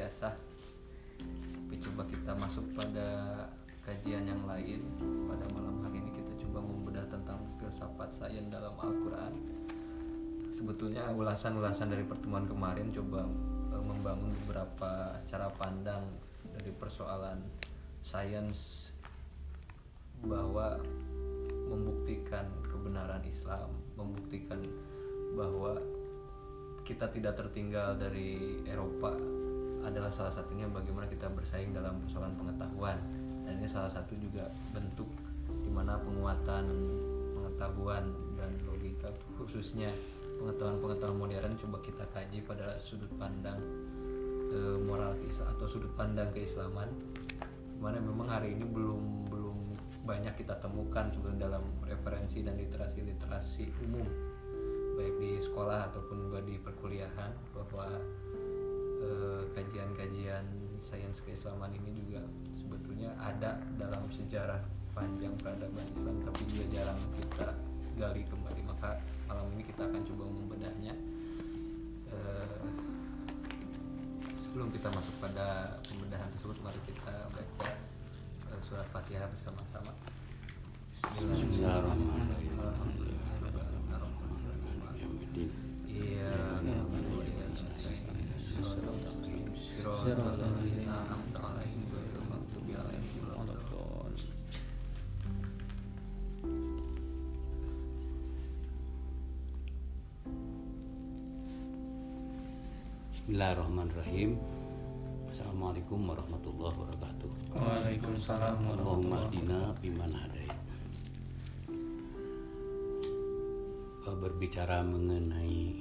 siasah tapi coba kita masuk pada kajian yang lain. Pada malam hari ini kita coba membedah tentang filsafat sains dalam Al-Quran. Sebetulnya ulasan-ulasan dari pertemuan kemarin coba e, membangun beberapa cara pandang dari persoalan sains bahwa membuktikan kebenaran Islam membuktikan bahwa kita tidak tertinggal dari Eropa adalah salah satunya bagaimana kita bersaing dalam persoalan pengetahuan. Dan ini salah satu juga bentuk di mana penguatan pengetahuan dan logika khususnya pengetahuan-pengetahuan modern coba kita kaji pada sudut pandang e, moral atau sudut pandang keislaman. Di mana memang hari ini belum belum banyak kita temukan sebelum dalam referensi dan literasi literasi umum. Baik di sekolah ataupun juga di perkuliahan bahwa eh, kajian-kajian sains keislaman ini juga sebetulnya ada dalam sejarah panjang peradaban Islam tapi juga jarang kita gali kembali. Maka malam ini kita akan coba membedahnya eh, sebelum kita masuk pada pembedahan tersebut mari kita baca eh, surat fatihah bersama-sama. Bismillahirrahmanirrahim. Bismillahirrahmanirrahim. Assalamualaikum warahmatullahi wabarakatuh. Waalaikumsalam Allahumma dina biman. Eh, Berbicara mengenai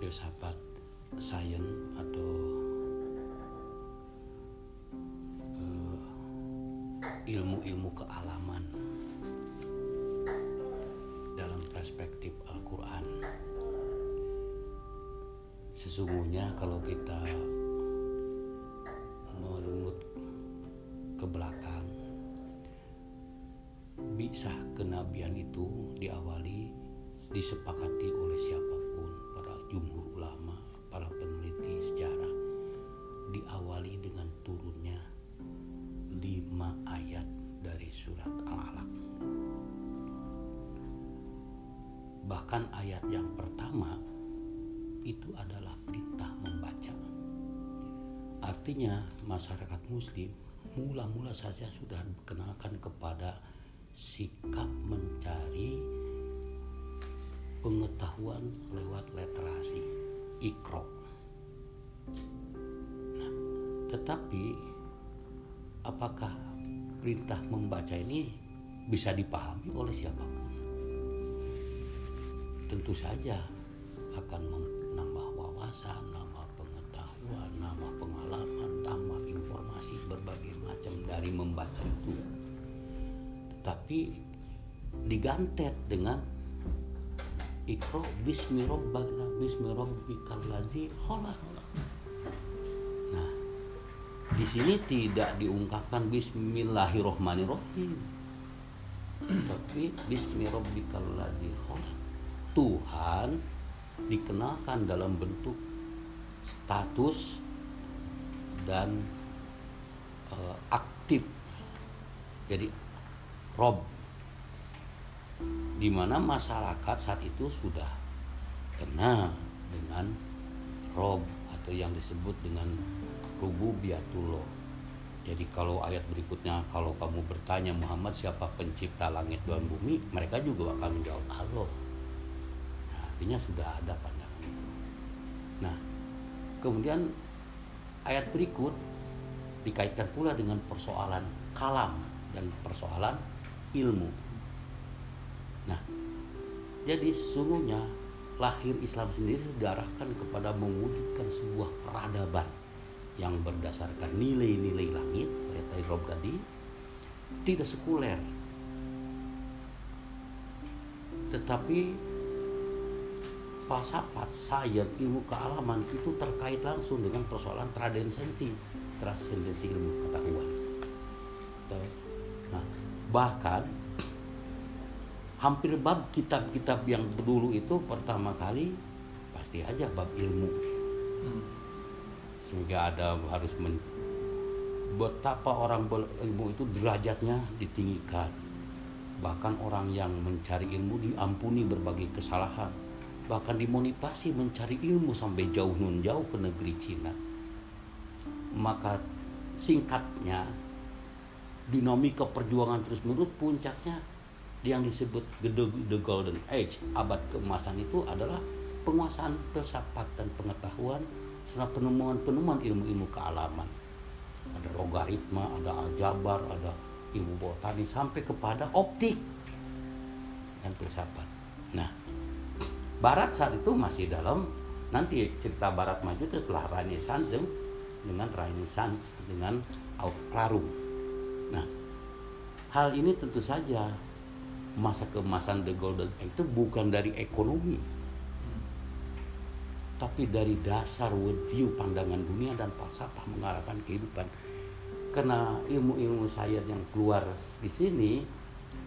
filsafat sains atau eh, ilmu-ilmu kealaman dalam perspektif Al-Quran sesungguhnya kalau kita merunut ke belakang bisa kenabian itu diawali disepakati oleh siapa pun para jumhur ulama para peneliti sejarah diawali dengan turunnya lima ayat dari surat al-alaq. Bahkan ayat yang pertama itu adalah perintah membaca. Artinya masyarakat muslim mula-mula saja sudah dikenalkan kepada sikap mencari pengetahuan lewat literasi ikro. Nah, tetapi apakah perintah membaca ini bisa dipahami oleh siapa pun? Tentu saja akan menambah wawasan, nambah pengetahuan, nambah pengalaman, nambah informasi berbagai macam dari membaca itu. Tapi digantet dengan Ikro bismi rabbana bismi rabbikal ladzi. Nah, di sini tidak diungkapkan bismillahirrahmanirrahim. Tapi bismi rabbikal. Tuhan dikenalkan dalam bentuk status dan uh, aktif. Jadi rob. Di mana masyarakat saat itu sudah kenal dengan rob atau yang disebut dengan rububiyatullah jadi kalau ayat berikutnya kalau kamu bertanya Muhammad siapa pencipta langit dan bumi? mereka juga akan menjawab Allah artinya sudah ada pandangan itu. Nah, kemudian ayat berikut dikaitkan pula dengan persoalan kalam dan persoalan ilmu. Nah, jadi sesungguhnya lahir Islam sendiri diarahkan kepada mewujudkan sebuah peradaban yang berdasarkan nilai-nilai langit, kata Rob tadi, tidak sekuler. tetapi falsafat, sains, ilmu kealaman itu terkait langsung dengan persoalan transcendensi, transcendensi ilmu pengetahuan. Nah, bahkan hampir bab kitab-kitab yang dulu itu pertama kali pasti aja bab ilmu. Hmm. Sehingga ada harus men betapa orang berilmu itu derajatnya ditinggikan. Bahkan orang yang mencari ilmu diampuni berbagai kesalahan bahkan dimotivasi mencari ilmu sampai jauh nun jauh ke negeri Cina. Maka singkatnya dinamika perjuangan terus menerus puncaknya yang disebut the, the golden age abad keemasan itu adalah penguasaan filsafat dan pengetahuan serta penemuan-penemuan ilmu-ilmu kealaman. Ada logaritma ada aljabar ada ilmu botani sampai kepada optik dan filsafat. Nah Barat saat itu masih dalam nanti cerita Barat maju itu setelah Renaissance dengan Renaissance dengan Aufklärung. Nah, hal ini tentu saja masa kemasan The Golden Age itu bukan dari ekonomi, tapi dari dasar worldview pandangan dunia dan falsafah mengarahkan kehidupan. Karena ilmu-ilmu saya yang keluar di sini,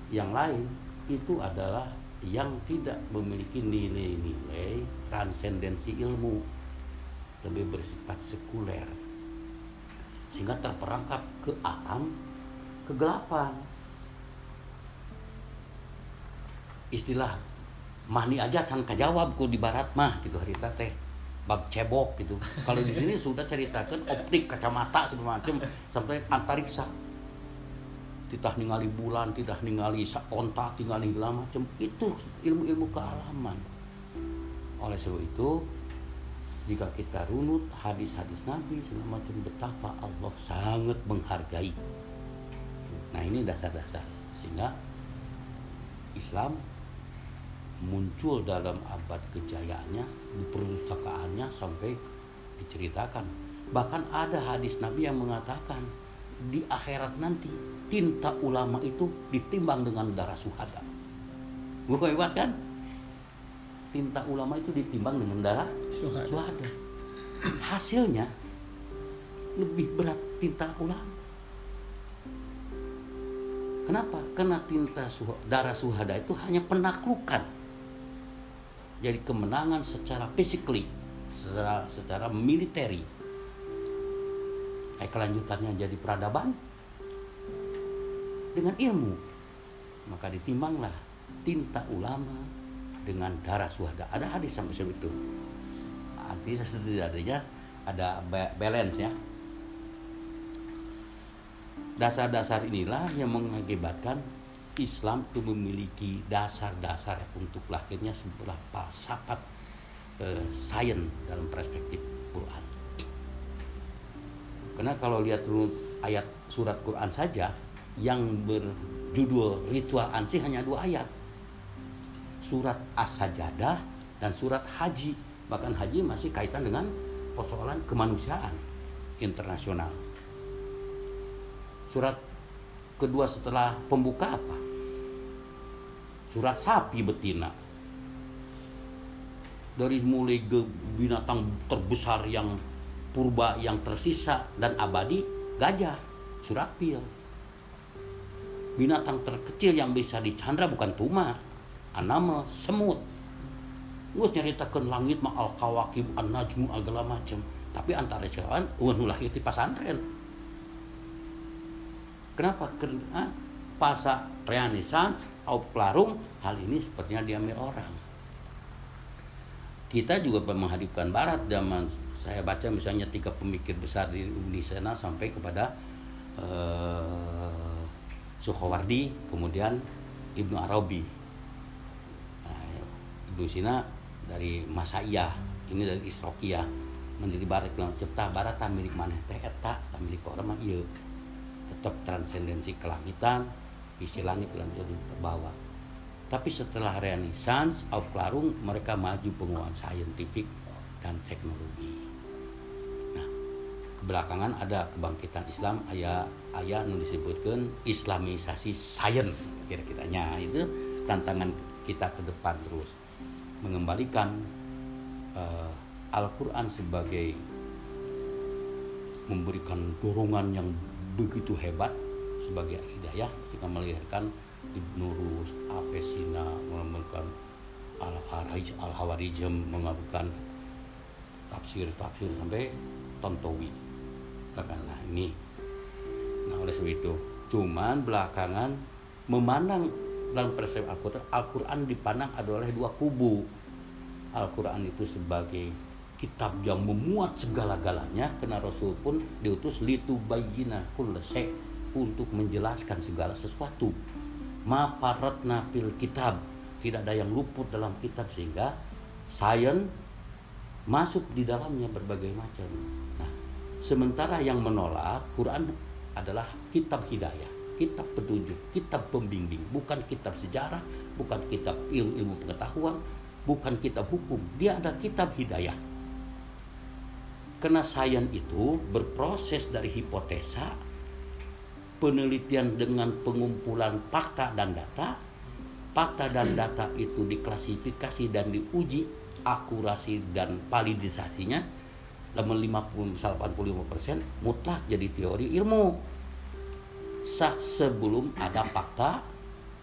yang lain itu adalah yang tidak memiliki nilai-nilai transendensi ilmu lebih bersifat sekuler. Sehingga terperangkap ke alam kegelapan. Istilah mani aja can kajawab ku di barat mah gitu harita teh bab cebok gitu. Kalau di sini sudah ceritakan optik kacamata segala macam sampai antariksa tidak ningali bulan tidak ningali onta tinggal segala macam. Itu ilmu-ilmu kealaman. Oleh sebab itu jika kita runut hadis-hadis Nabi segala macam betapa Allah sangat menghargai. Nah ini dasar-dasar. Sehingga Islam muncul dalam abad kejayaannya di perpustakaannya sampai diceritakan. Bahkan ada hadis Nabi yang mengatakan di akhirat nanti tinta ulama itu ditimbang dengan darah suhada. Gue hebat kan? Tinta ulama itu ditimbang dengan darah suhada. suhada. Hasilnya lebih berat tinta ulama. Kenapa? Karena tinta suh darah suhada itu hanya penaklukan. Jadi kemenangan secara physically, secara secara militeri eh, kelanjutannya jadi peradaban. Dengan ilmu maka ditimbanglah tinta ulama dengan darah suhada. Ada hadis sampai itu artinya setidaknya ada balance ya. Dasar-dasar inilah yang mengakibatkan Islam itu memiliki dasar-dasar untuk lahirnya sebuah falsafat eh, sains dalam perspektif Quran karena kalau lihat ayat surat Quran saja yang berjudul ritual ansih hanya dua ayat. Surat As-Sajadah dan surat Haji. Bahkan haji masih kaitan dengan persoalan kemanusiaan internasional. Surat kedua setelah pembuka apa? Surat sapi betina. Dari mulai binatang terbesar yang purba yang tersisa dan abadi gajah surapil. Binatang terkecil yang bisa dicandra bukan tuma anama semut. Gue nyeritakan langit ma al kawakib an najmu agala macam tapi antara jalan uang lahir di pesantren kenapa? Karena pasa renaissance au pelarung hal ini sepertinya diambil orang. Kita juga menghadapkan barat zaman saya baca misalnya tiga pemikir besar di Indonesia sampai kepada uh, Suhowardi kemudian Ibnu Arabi. Nah, Ibnu Sina dari Masaiyah ini dari Isrokia menjadi barat bilang cipta barat tak milik mana teh eta tak milik orang mah iya tetap transendensi kelangitan isi langit jadi terbawa tapi setelah Renaissance Aufklärung mereka maju penguatan saintifik dan teknologi belakangan ada kebangkitan Islam ayah ayah nu disebutkan Islamisasi sains kira-kiranya itu tantangan kita ke depan terus. Mengembalikan uh, Al-Quran sebagai memberikan dorongan yang begitu hebat sebagai hidayah jika melahirkan Ibnu Rus, Avesina mengembalikan Al-Hawarijam mengabulkan tafsir-tafsir sampai Tontowi katakanlah ini. Nah oleh sebab itu cuman belakangan memandang dalam persepsi Al-Quran Al-Quran dipandang adalah dua kubu. Al-Quran itu sebagai kitab yang memuat segala-galanya karena Rasul pun diutus litu bayina kullesek untuk menjelaskan segala sesuatu. Ma paratna fil kitab. Tidak ada yang luput dalam kitab sehingga sains masuk di dalamnya berbagai macam. Nah, sementara yang menolak Quran adalah kitab hidayah, kitab petunjuk, kitab pembimbing, bukan kitab sejarah, bukan kitab ilmu-ilmu pengetahuan, bukan kitab hukum. Dia adalah kitab hidayah. Karena sains itu berproses dari hipotesa, penelitian dengan pengumpulan fakta dan data, fakta dan data itu diklasifikasi dan diuji akurasi dan validisasinya level 50 85 persen mutlak jadi teori ilmu. Sah sebelum ada fakta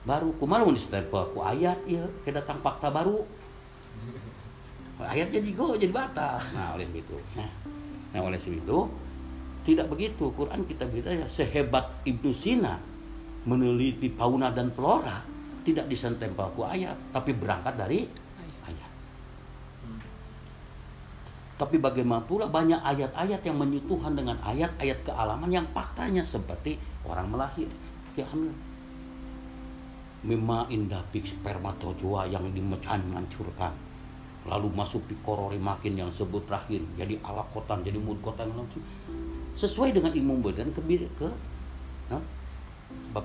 baru. Kumalu stempel ku ayat ya kedatang fakta baru. Ayat jadi go jadi bata nah oleh itu nah, nah oleh itu tidak begitu. Quran kita ya sehebat Ibnu Sina meneliti fauna dan flora tidak disentempel ku ayat tapi berangkat dari Tapi bagaimana pula banyak ayat-ayat yang menyutuhan dengan ayat-ayat kealaman yang faktanya seperti orang melahir, ya hamil. Mima indah big spermatozoa yang dimecahan menghancurkan. Lalu masuk di korori makin yang sebut terakhir jadi alakotan, jadi mudkotan langsung sesuai dengan ilmu badan ke ke nah, bab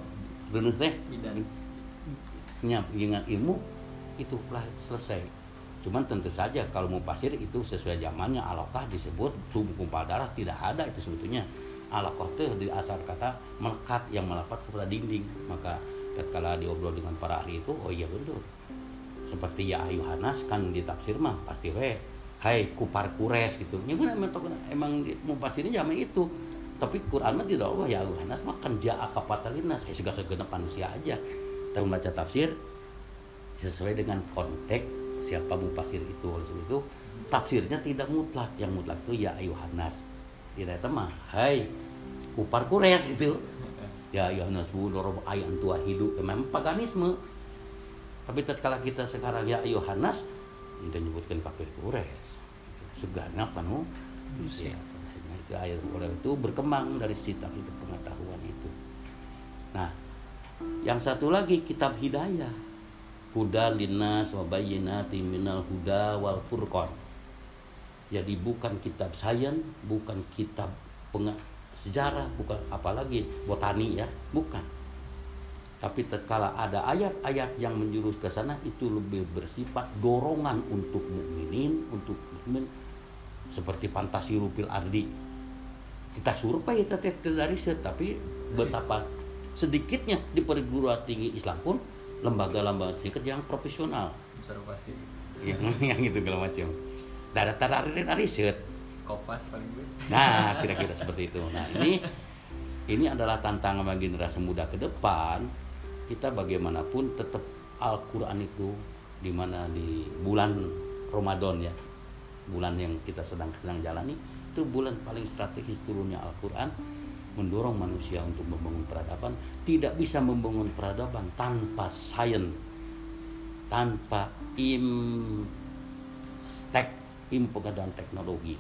teh dengan ilmu itu selesai Cuman tentu saja kalau mau pasir itu sesuai zamannya alokah disebut tubuh kumpal darah tidak ada itu sebetulnya. Alokah itu di asal kata melekat yang melekat kepada dinding. Maka ketika diobrol dengan para ahli itu oh iya betul. Seperti ya Yohanes kan di tafsir mah pasti we hai kupar kures gitu. Ya emang, emang mau pasirnya zaman itu. Tapi Quran mah tidak Allah ya Yohanes mah kan ja'a saya segala segenap manusia aja. Tapi membaca tafsir sesuai dengan konteks siapa mufasir itu oleh itu tafsirnya tidak mutlak. Yang mutlak itu ya ayuhanas tidak temah hai kupar kures itu ya ayuhanas budorob ayam tua hidup. Memang paganisme. Tapi tatkala kita sekarang ya ayuhanas kita nyebutkan kafir kures. Seganap kanu ya itu ayat oleh itu berkembang dari itu pengetahuan itu. Nah yang satu lagi kitab hidayah huda linnas wa bayyinati minal huda wal furqan. Jadi bukan kitab sains bukan kitab sejarah bukan apalagi botani ya bukan. Tapi tatkala ada ayat-ayat yang menjurus ke sana itu lebih bersifat dorongan untuk mukminin untuk mukmin. Seperti fantasi rupil ardi. Kita survei tapi dari tapi betapa sedikitnya di perguruan tinggi Islam pun lembaga-lembaga sedikit yang profesional. Yang, yang itu segala macam. Ada tararin riset. Kopas paling gue. Nah kira-kira seperti itu. Nah ini ini adalah tantangan bagi generasi muda ke depan. Kita bagaimanapun tetap Al-Quran itu di mana di bulan Ramadan ya. Bulan yang kita sedang sedang jalani itu bulan paling strategis turunnya Al-Quran mendorong manusia untuk membangun peradaban tidak bisa membangun peradaban tanpa sains tanpa im tek ilmu pengetahuan teknologi.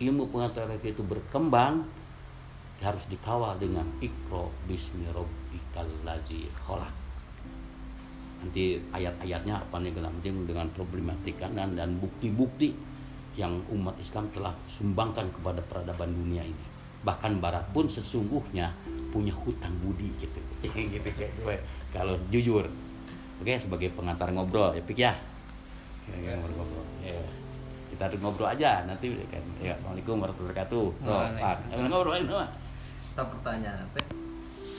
Ilmu pengetahuan itu berkembang harus dikawal dengan ikro bismi rabbikal ladzi khalaq. Nanti ayat-ayatnya apa nih dengan problematika dan dan bukti-bukti yang umat Islam telah sumbangkan kepada peradaban dunia ini bahkan barat pun sesungguhnya punya hutang budi gitu. Gitu kalau jujur. Oke sebagai pengantar ngobrol ya pik ya, ngobrol ngobrol ya kita ngobrol aja nanti kan. Ya assalamualaikum warahmatullahi wabarakatuh. Oh, ngobrol kita pertanyaan teh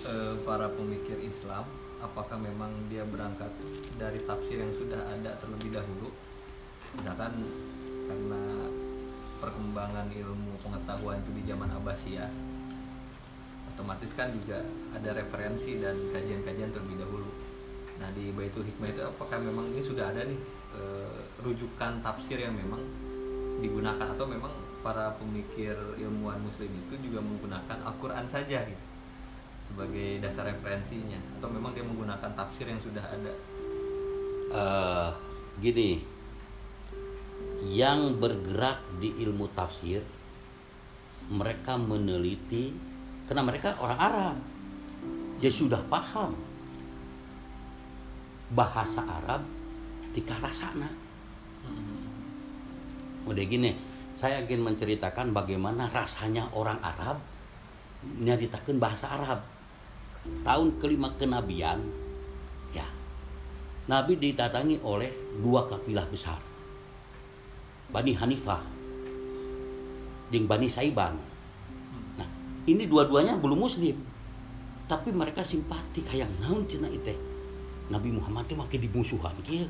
eh, para pemikir Islam apakah memang dia berangkat dari tafsir yang sudah ada terlebih dahulu? Misalkan karena perkembangan ilmu pengetahuan itu di zaman Abbasiyah otomatis kan juga ada referensi dan kajian-kajian terlebih dahulu. Nah di Baitul Hikmah itu apakah memang ini sudah ada nih eh, rujukan tafsir yang memang digunakan atau memang para pemikir ilmuwan muslim itu juga menggunakan Al-Quran saja gitu sebagai dasar referensinya? Atau memang dia menggunakan tafsir yang sudah ada? Eh, gini yang bergerak di ilmu tafsir mereka meneliti karena mereka orang Arab. Dia sudah paham bahasa Arab di sana. Udah gini saya ingin menceritakan bagaimana rasanya orang Arab nyaritakan bahasa Arab. Tahun kelima kenabian ya Nabi didatangi oleh dua kafilah besar Bani Hanifah. Dan Bani Saiban nah ini dua-duanya belum muslim. Tapi mereka simpati kayak naon cina itu Nabi Muhammad itu makin dimusuhan kia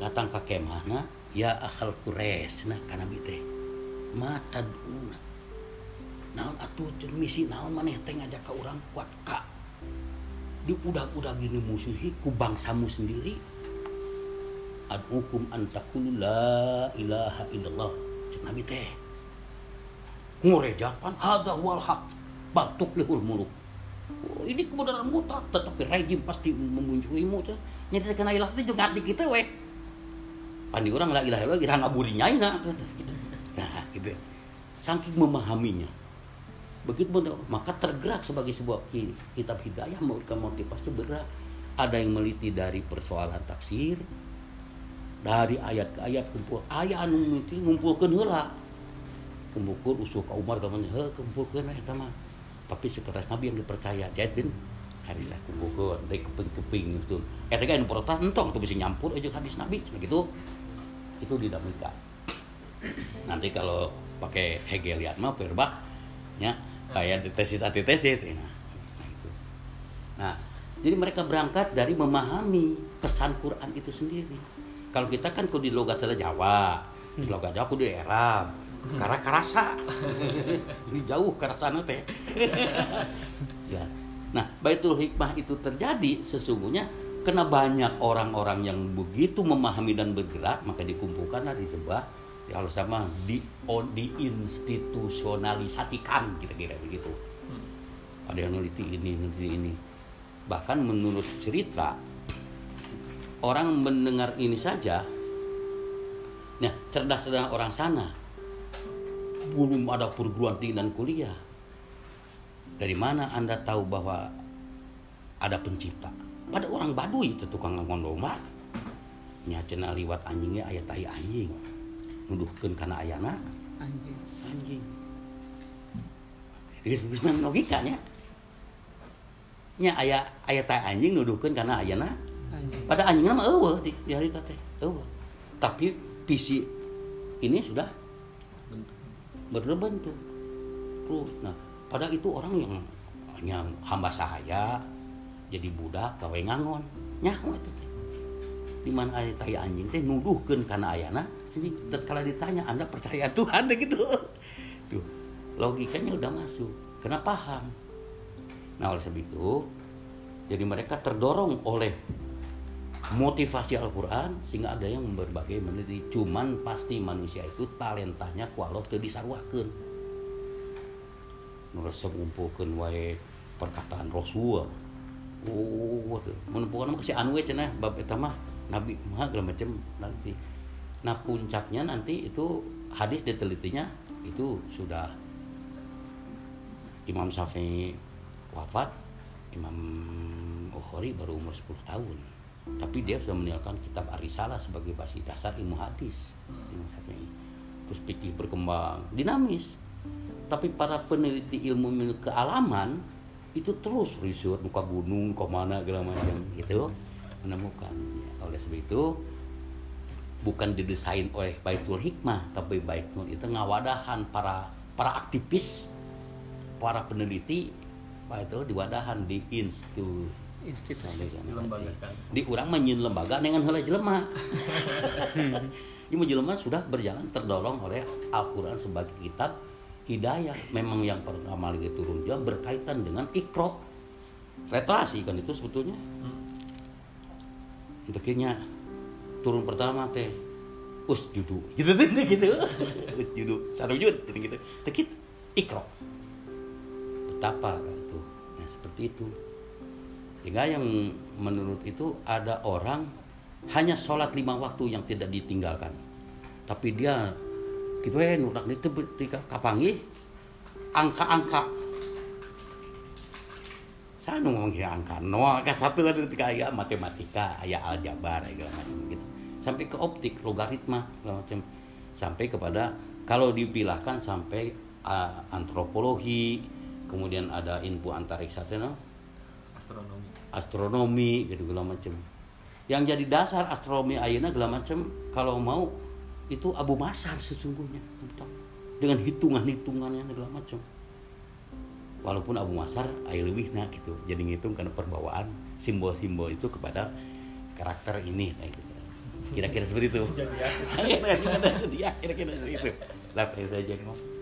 datang ke ke mana ya akal kures nah karena teh. Mata duna naon atuh misi naon maneh teh ngajak ka urang kuat ka? Di udah-udah gini musuhi ku bangsamu sendiri ad'ukum antakulu la ilaha illallah. Cek nabi teh. Ngurejakan hadza wal haq batuk lihul muluk. Oh, ini kebenaran mutlak tetapi rejim pasti memunculimu nyata kena ilah itu juga di kita weh. Pandi orang la ilaha illallah irang aburinya gitu. nah gitu. Saking memahaminya. Begitu maka tergerak sebagai sebuah ki- kitab hidayah memberikan motivasi bergerak. Ada yang meliti dari persoalan tafsir dari ayat ke ayat kumpul. Ayat anu mimiti ngumpulkeun heula. Kumpulkeun usul ka Umar kamana heuh kumpulkeun eta mah tapi sekeras Nabi yang dipercaya Zaid bin Harisah. Kumpulkeun. Dari keping-keping itu. Eta kan protes entong tuh bisa nyampur aja hadis Nabi gitu. Itu dinamika nanti kalau pakai Hegelian mah perbak ya kayak tesis antitesis nah itu. Nah jadi mereka berangkat dari memahami pesan Quran itu sendiri kalau kita kan kudu di logat Jawa. Di logat Jawa kudu di Arab. Karena karasa. Ini jauh karasana teh. Ya. Nah Baitul Hikmah itu terjadi sesungguhnya karena banyak orang-orang yang begitu memahami dan bergerak maka dikumpulkan di sebuah ya kalau sama di diinstitusionalisasikan kira-kira begitu. Ada yang neliti ini neliti ini. Bahkan menurut cerita orang mendengar ini saja nah cerdas cerdas orang sana. Belum ada perguruan tinggi dan kuliah. Dari mana anda tahu bahwa ada pencipta? Pada orang Baduy itu tukang ngomong domba nya cenah liwat anjingnya ayat tai anjing. Nuduhkeun kana ayana anjing. Anjing. Logikanya. Nya aya aya tai anjing nuduhkeun kana ayana pada anjingna mah eueuh di, di harita teh eueuh. Tapi visi ini sudah bentuk berbentuk terus nah pada itu orang yang yang hamba sahaya jadi budak gawe ngangon nyaho itu di mana ada tai anjing teh nuduhkeun kana ayana jadi tatkala ditanya anda percaya Tuhan? Teh gitu tuh logikanya udah masuk. Kena paham. Nah oleh sebab itu jadi mereka terdorong oleh motivasi Al-Quran sehingga ada yang berbagai meneliti. Cuman pasti manusia itu talentanya ku Allah teu disarwakeun nu resep ngumpulkeun wae perkataan Rasul. Oh mah si anu we cenah bab eta nabi segala macam nanti. Nah puncaknya nanti itu hadis ditelitinya itu sudah Imam Syafi'i wafat Imam Bukhari baru umur 10 tahun tapi dia sudah meninggalkan kitab Arisalah sebagai basis dasar ilmu hadis. Terus pikir berkembang. Dinamis. Tapi para peneliti ilmu kealaman itu terus riset muka gunung ke mana segala macam. Gitu. Menemukan. Oleh sebab itu bukan didesain oleh Baitul Hikmah tapi Baitul itu ngawadahan para para aktivis para peneliti itu di wadahan di institut institusi. Dilembagakan. Di urang menyin lembaga dengan heula jelema. Ini jelema sudah berjalan terdorong oleh Al-Quran sebagai kitab hidayah. Memang yang pertama lagi turun dia berkaitan dengan ikro. Literasi kan itu sebetulnya. Hmm. Dekirnya turun pertama teh us judu. Gitu tuh gitu. Us judu sarujud. Gitu gitu. Tekit ikro. Betapa kan itu. Nah seperti itu sehingga yang menurut itu ada orang hanya sholat lima waktu yang tidak ditinggalkan. Tapi dia gitu ya nurak itu ketika kapangi angka-angka. Saya ngomong ya angka no angka satu kan ketika ya matematika ya aljabar ya segala macam gitu. Sampai ke optik logaritma segala macam. Sampai kepada kalau dipilahkan sampai uh, antropologi kemudian ada info antariksa no? Astronomi gitu segala macam. Yang jadi dasar astronomi ayeuna segala macam kalau mau itu Abu Masar sesungguhnya dengan hitungan-hitungannya segala macam. Walaupun Abu Masar ayo lebih nah gitu. Jadi ngitung karena perbawaan simbol-simbol itu kepada karakter ini nah, gitu. kira-kira seperti itu. Kira-kira seperti itu. Lah itu aja ngomong